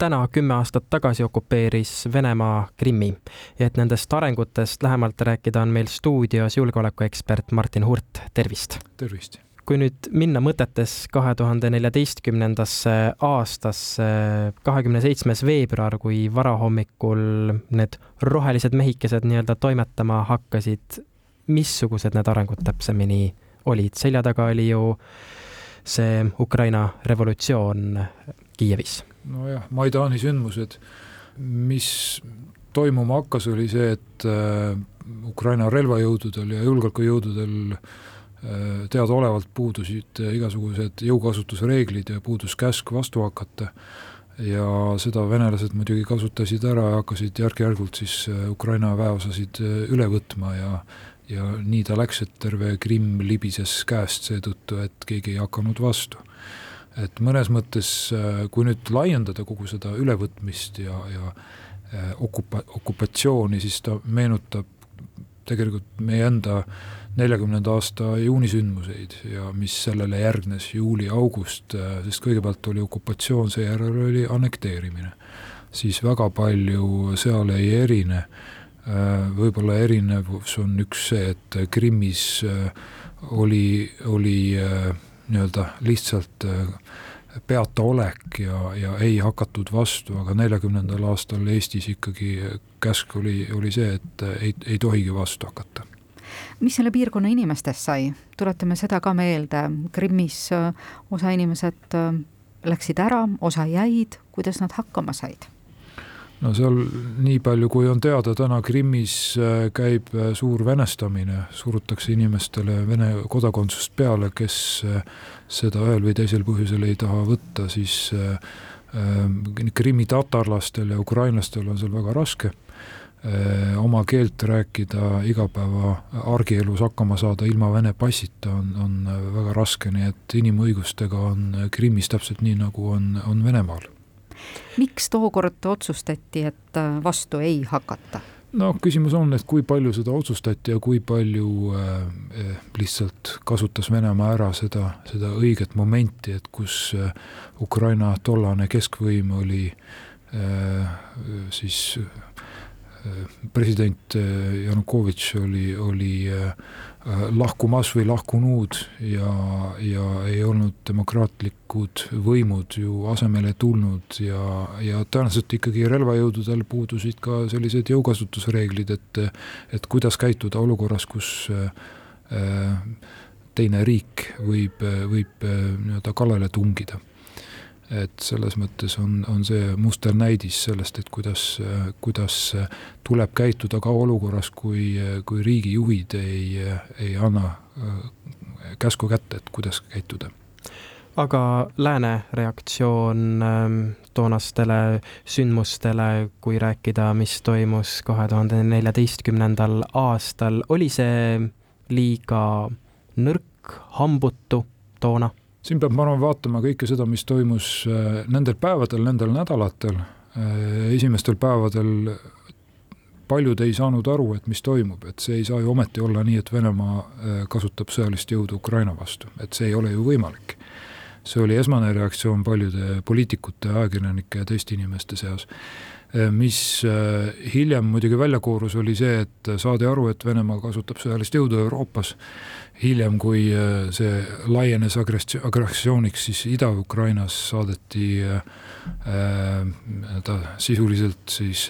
täna kümme aastat tagasi okupeeris Venemaa Krimmi ja et nendest arengutest lähemalt rääkida, on meil stuudios julgeolekuekspert Martin Hurt, tervist! tervist! kui nüüd minna mõtetes kahe tuhande neljateistkümnendasse aastasse, kahekümne seitsmes veebruar, kui varahommikul need rohelised mehikesed nii-öelda toimetama hakkasid, missugused need arengud täpsemini olid? selja taga oli ju see Ukraina revolutsioon Kiievis. Nojah, Maidani sündmused, mis toimuma hakkas, oli see, et äh, Ukraina relvajõududel ja julgeolekujõududel Äh, teadaolevalt puudusid igasugused jõukasutusreeglid ja puudus käsk vastu hakata ja seda venelased muidugi kasutasid ära ja hakkasid järk-järgult siis äh, Ukraina väeosasid üle võtma ja ja nii ta läks, et terve Krimm libises käest seetõttu, et keegi ei hakanud vastu. Et mõnes mõttes, kui nüüd laiendada kogu seda ülevõtmist ja, ja okupa-, okupatsiooni, siis ta meenutab tegelikult meie enda äh, neljakümnenda aasta juunisündmuseid ja mis sellele järgnes juuli-august, sest kõigepealt oli okupatsioon, seejärel oli annekteerimine. siis väga palju seal ei erine, võib-olla erinevus on üks see, et Krimmis oli, oli nii-öelda lihtsalt peata olek ja, ja ei hakatud vastu, aga neljakümnendal aastal Eestis ikkagi käsk oli, oli see, et ei, ei tohigi vastu hakata. Mis selle piirkonna inimestest sai, tuletame seda ka meelde, Krimmis äh, osa inimesed äh, läksid ära, osa jäid, kuidas nad hakkama said? No seal nii palju, kui on teada, täna Krimmis äh, käib suur venestamine, surutakse inimestele Vene kodakondsust peale, kes seda ühel või teisel põhjusel ei taha võtta, siis Krimmi tatarlastel ja ukrainlastel on seal väga raske Äh, oma keelt rääkida, igapäeva argielus hakkama saada ilma Vene passita on, on väga raske, nii et inimõigustega on Krimmis täpselt nii, nagu on, on Venemaal. Miks tookord otsustati, et vastu ei hakata? no küsimus on, et kui palju seda otsustati ja kui palju äh, lihtsalt kasutas Venemaa ära seda, seda õiget momenti, et kus äh, Ukraina tollane keskvõim oli äh, siis äh, president eh, Janukovitš oli, oli eh, lahkumas või lahkunud ja, ja ei olnud demokraatlikud võimud ju asemele tulnud ja, ja tõenäoliselt ikkagi relvajõududel puudusid ka sellised jõukasutusreeglid, et et kuidas käituda olukorras, kus teine riik võib, võib nii-öelda kallale tungida et selles mõttes on, on see musternäidis sellest, et kuidas, kuidas tuleb käituda ka olukorras, kui, kui riigijuhid ei, ei anna äh, käsku kätte, et kuidas käituda aga lääne reaktsioon ähm, toonastele sündmustele, kui rääkida, mis toimus kahe tuhande neljateistkümnendal aastal, oli see liiga nõrk, hambutu toona? Siin peab, ma arvan, vaatama kõike seda, mis toimus äh, nendel päevadel, nendel nädalatel, äh, esimestel päevadel paljud ei saanud aru, et mis toimub, et see ei saa ju ometi olla nii, et Venemaa äh, kasutab sõjalist jõudu Ukraina vastu, et see ei ole ju võimalik. see oli esmane reaktsioon paljude poliitikute, ajakirjanike ja teiste inimeste seas mis äh, hiljem muidugi välja koorus, oli see, et saadi aru, et Venemaa kasutab sõjalist jõudu Euroopas. hiljem, kui äh, see laienes agressiooniks, siis Ida-Ukrainas saadeti ta sisuliselt siis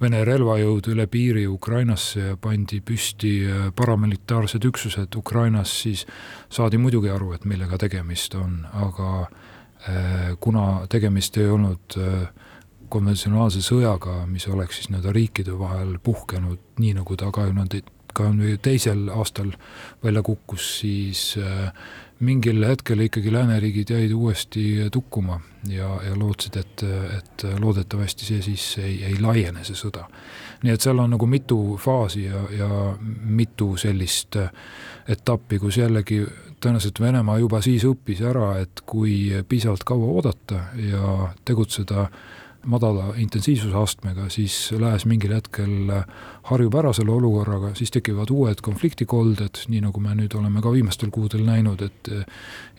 Vene relvajõud üle piiri Ukrainasse ja pandi püsti paramilitaarsed üksused Ukrainas, siis saadi muidugi aru, et millega tegemist on, aga kuna tegemist ei olnud äh, konventsionaalse sõjaga, mis oleks siis nii-öelda riikide vahel puhkenud, nii nagu ta kahekümne, kahekümne teisel aastal välja kukkus, siis äh, mingil hetkel ikkagi lääneriigid jäid uuesti tukkuma ja, ja lootsid, et, et loodetavasti see siis ei, ei laiene, see sõda. nii et seal on nagu mitu faasi ja, ja mitu sellist äh, etappi, kus jällegi tõenäoliselt Venemaa juba siis õppis ära, et kui piisavalt kaua oodata ja tegutseda madala intensiivsusastmega, siis lääs mingil hetkel harjub ära selle olukorraga, siis tekivad uued konfliktikolded, nii nagu me nüüd oleme ka viimastel kuudel näinud, et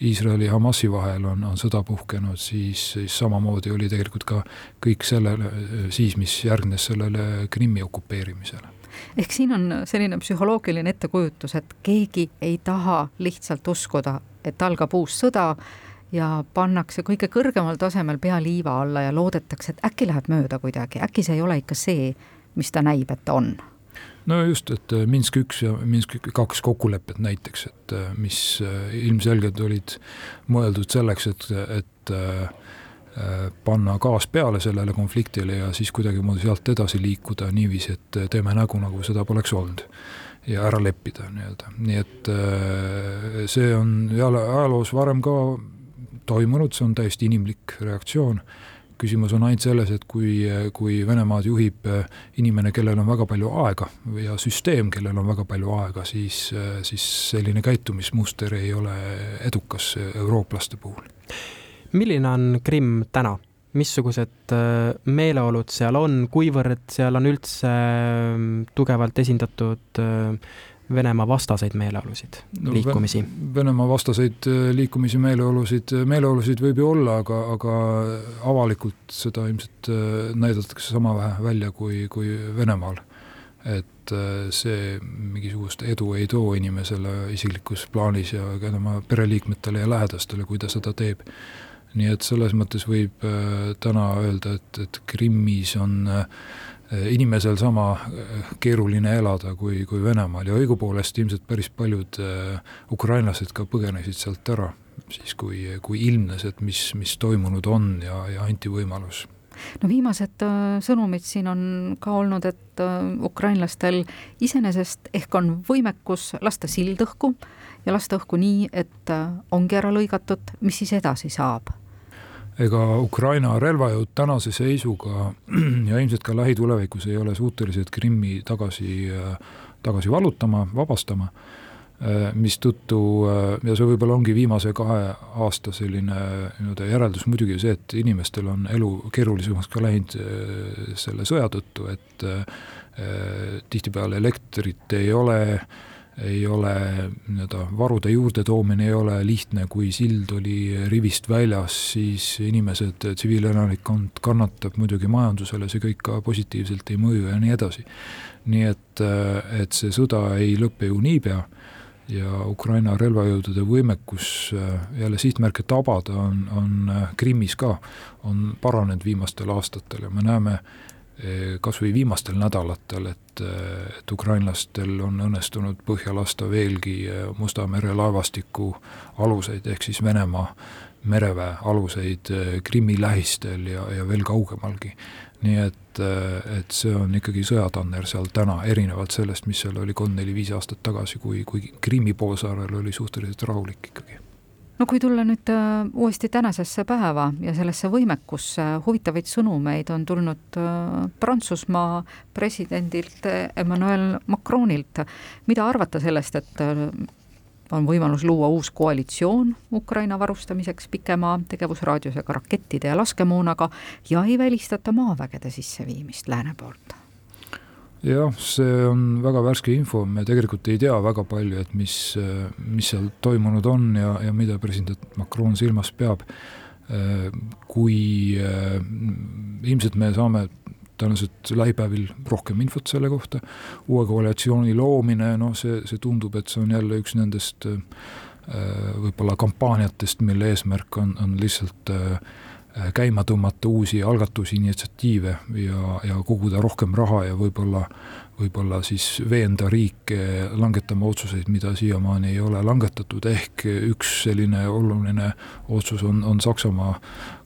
Iisraeli ja Hamasi vahel on, on sõda puhkenud, siis, siis samamoodi oli tegelikult ka kõik sellele siis, mis järgnes sellele Krimmi okupeerimisele. Ehk siin on selline psühholoogiline ettekujutus, et keegi ei taha lihtsalt uskuda, et algab uus sõda ja pannakse kõige kõrgemal tasemel pea liiva alla ja loodetakse, et äkki läheb mööda kuidagi, äkki see ei ole ikka see, mis ta näib, et ta on. No just, et äh, Minsk üks ja Minsk kaks kokkulepped näiteks, et äh, mis äh, ilmselgelt olid mõeldud selleks, et, et panna gaas peale sellele konfliktile ja siis kuidagimoodi sealt edasi liikuda niiviisi, et teeme nägu, nagu seda poleks olnud. ja ära leppida nii-öelda, nii et see on ajaloos varem ka toimunud, see on täiesti inimlik reaktsioon. küsimus on ainult selles, et kui, kui Venemaad juhib äh, inimene, kellel on väga palju aega ja süsteem, kellel on väga palju aega, siis, äh, siis selline käitumismuster ei ole edukas eurooplaste puhul. milline on Krimm täna? missugused äh, meeleolud seal on, kuivõrd seal on üldse tugevalt esindatud Venemaa vastaseid meeleolusid no,, liikumisi? Venemaa vastaseid äh, liikumisi, meeleolusid, äh, meeleolusid võib ju olla, aga, aga avalikult seda ilmselt äh, näidatakse sama vähe välja kui, kui Venemaal. et see mingisugust edu ei too inimesele isiklikus plaanis ja ka tema pereliikmetele ja lähedastele, kui ta seda teeb. nii et selles mõttes võib täna öelda, et, et Krimmis on äh, inimesel sama eh, keeruline elada kui, kui Venemaal. Ja õigupoolest ilmselt päris paljud eh, ukrainlased ka põgenesid sealt ära, siis kui, kui ilmnes, et mis, mis toimunud on ja, ja anti võimalus. No viimased äh, sõnumid siin on ka olnud, et äh, ukrainlastel iseenesest ehk on võimekus lasta sild õhku ja lasta õhku nii, et äh, ongi ära lõigatud, mis siis edasi saab ega Ukraina relvajõud tänase seisuga ja ilmselt ka lähitulevikus ei ole suutelised Krimmi tagasi, tagasi vallutama, vabastama, mistõttu, ja see võib-olla ongi viimase kahe aasta selline nii-öelda järeldus muidugi see, et inimestel on elu keerulisemaks ka läinud selle sõja tõttu, et tihtipeale elektrit ei ole, ei ole nii-öelda varude juurdetoomine ei ole lihtne, kui sild oli rivist väljas, siis inimesed, tsiviilelanikkond kannatab muidugi majandusele, see kõik ka positiivselt ei mõju ja nii edasi. nii et, et see sõda ei lõpe ju niipea ja Ukraina relvajõudude võimekus jälle sihtmärke tabada on, on Krimmis ka, on paranenud viimastel aastatel ja me näeme, kas või viimastel nädalatel, et, eh, et ukrainlastel on õnnestunud põhja lasta veelgi eh, Musta mere laevastiku aluseid, ehk siis Venemaa mereväe aluseid Krimmi lähistel ja, ja veel kaugemalgi. nii et, et see on ikkagi sõjatanner seal täna, erinevalt sellest, mis seal oli kolm-neli-viis aastat tagasi, kui, kui Krimmi poolsaarel oli suhteliselt rahulik ikkagi no kui tulla nüüd äh, uuesti tänasesse päeva ja sellesse võimekusse, huvitavaid sõnumeid on tulnud äh, Prantsusmaa presidendilt Emmanuel Macronilt. mida arvata sellest, et äh, on võimalus luua uus koalitsioon Ukraina varustamiseks pikema tegevusraadiusega rakettide ja laskemoonaga ja ei välistata maavägede sisseviimist lääne poolt jah, see on väga värske info, me tegelikult ei tea väga palju, et mis, mis seal toimunud on ja, ja mida president Macron silmas peab. kui ilmselt me saame tõenäoliselt lähipäevil rohkem infot selle kohta, uue koalitsiooni loomine, noh, see, see tundub, et see on jälle üks nendest võib-olla kampaaniatest, mille eesmärk on, on lihtsalt äh, käima tõmmata uusi algatusi, initsiatiive ja, ja koguda rohkem raha ja võib-olla, võib-olla siis veenda riike langetama otsuseid, mida siiamaani ei ole langetatud, ehk üks selline oluline otsus on, on Saksamaa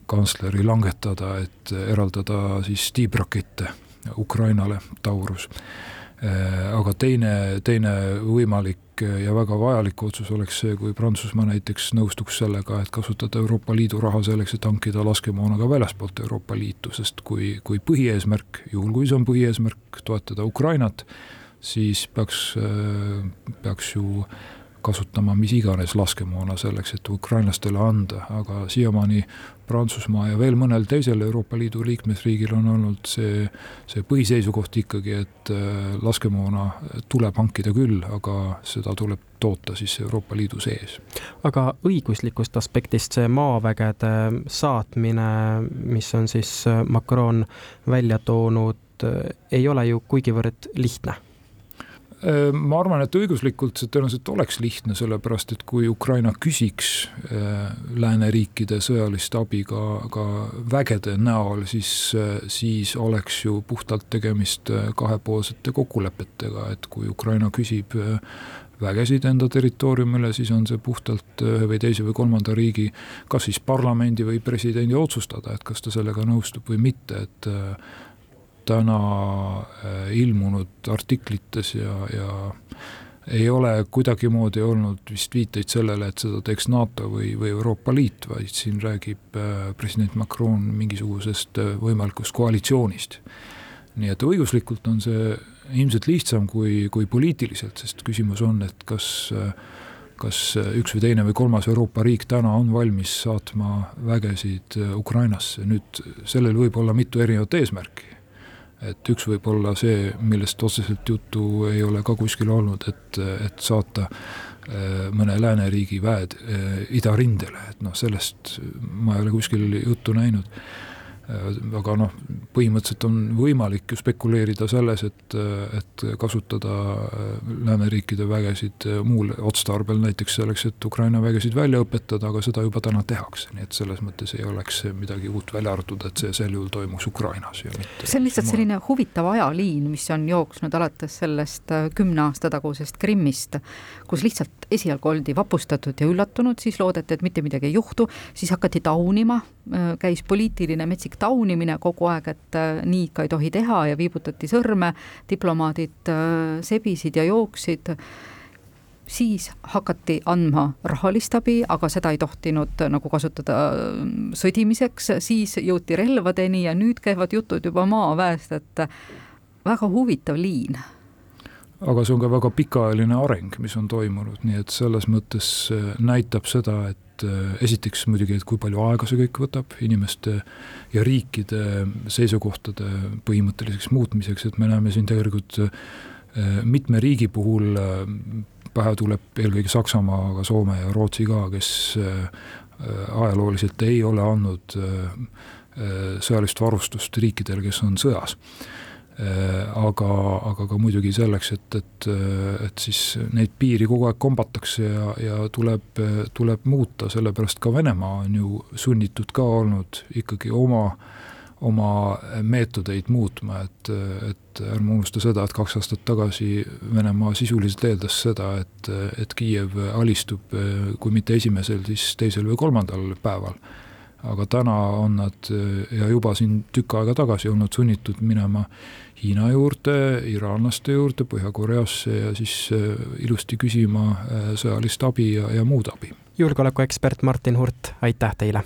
kantsleri langetada, et eraldada siis tiibrakette Ukrainale, Taurus. Äh, aga teine, teine võimalik ja väga vajalik otsus oleks see, kui Prantsusmaa näiteks nõustuks sellega, et kasutada Euroopa Liidu raha selleks, et hankida laskemoona ka väljaspoolt Euroopa Liitu, sest kui, kui põhieesmärk, juhul kui see on põhieesmärk, toetada Ukrainat, siis peaks, äh, peaks ju kasutama mis iganes laskemoona selleks, et ukrainlastele anda, aga siiamaani Prantsusmaa ja veel mõnel teisel Euroopa Liidu liikmesriigil on olnud see, see põhiseisukoht ikkagi, et äh, laskemoona tuleb hankida küll, aga seda tuleb toota siis Euroopa Liidu sees. aga õiguslikust aspektist see maavägede saatmine, mis on siis Macron välja toonud, ei ole ju kuigivõrd lihtne Äh, ma arvan, et õiguslikult see tõenäoliselt oleks lihtne, sellepärast et kui Ukraina küsiks äh, lääneriikide sõjalist abi ka, ka vägede näol, siis, äh, siis oleks ju puhtalt tegemist kahepoolsete kokkulepetega, et kui Ukraina küsib vägesid enda territooriumile, siis on see puhtalt ühe või teise või kolmanda riigi, kas siis parlamendi või presidendi otsustada, et kas ta sellega nõustub või mitte, et täna äh, ilmunud artiklites ja, ja ei ole kuidagimoodi olnud vist viiteid sellele, et seda teeks NATO või, või Euroopa Liit, vaid siin räägib äh, president Macron mingisugusest äh, võimalikust koalitsioonist. nii et õiguslikult on see ilmselt lihtsam kui, kui poliitiliselt, sest küsimus on, et kas kas üks või teine või kolmas Euroopa riik täna on valmis saatma vägesid Ukrainasse, nüüd sellel võib olla mitu erinevat eesmärki et üks võib olla see, millest otseselt juttu ei ole ka kuskil olnud, et, et saata äh, mõne lääneriigi väed äh, idarindele, et noh, sellest ma ei ole kuskil juttu näinud aga noh, põhimõtteliselt on võimalik ju spekuleerida selles, et, et kasutada äh, lääneriikide vägesid äh, muul otstarbel, näiteks selleks, et Ukraina vägesid välja õpetada, aga seda juba täna tehakse, nii et selles mõttes ei oleks midagi uut välja arvatud, et see sel juhul toimuks Ukrainas ja mitte see on lihtsalt selline huvitav ajaliin, mis on jooksnud alates sellest kümne aasta tagusest Krimmist, kus lihtsalt esialgu oldi vapustatud ja üllatunud, siis loodeti, et mitte midagi ei juhtu, siis hakati taunima, käis poliitiline metsik taunimine kogu aeg, et äh, nii ikka ei tohi teha ja viibutati sõrme, diplomaadid äh, sebisid ja jooksid. Siis hakati andma rahalist abi, aga seda ei tohtinud äh, nagu kasutada sõdimiseks, siis jõuti relvadeni ja nüüd käivad jutud juba maaväest, et väga huvitav liin. aga see on ka väga pikaajaline areng, mis on toimunud, nii et selles mõttes näitab seda, et et äh, esiteks muidugi, et kui palju aega see kõik võtab inimeste ja riikide seisukohtade põhimõtteliseks muutmiseks, et me näeme siin tegelikult äh, mitme riigi puhul äh, pähe tuleb eelkõige Saksamaa, aga Soome ja Rootsi ka, kes ajalooliselt ei ole andnud sõjalist varustust riikidele, kes on sõjas aga, aga ka muidugi selleks, et, et, et siis neid piiri kogu aeg kombatakse ja, ja tuleb, tuleb muuta, sellepärast ka Venemaa on ju sunnitud ka olnud ikkagi oma, oma meetodeid muutma, et, et ärme unusta seda, et kaks aastat tagasi Venemaa sisuliselt eeldas seda, et, et Kiiev alistub kui mitte esimesel, siis teisel või kolmandal päeval aga täna on nad ja juba siin tükk aega tagasi olnud sunnitud minema Hiina juurde, iraanlaste juurde, Põhja-Koreasse ja siis äh, ilusti küsima äh, sõjalist abi ja, ja muud abi. julgeolekuekspert Martin Hurt, aitäh teile!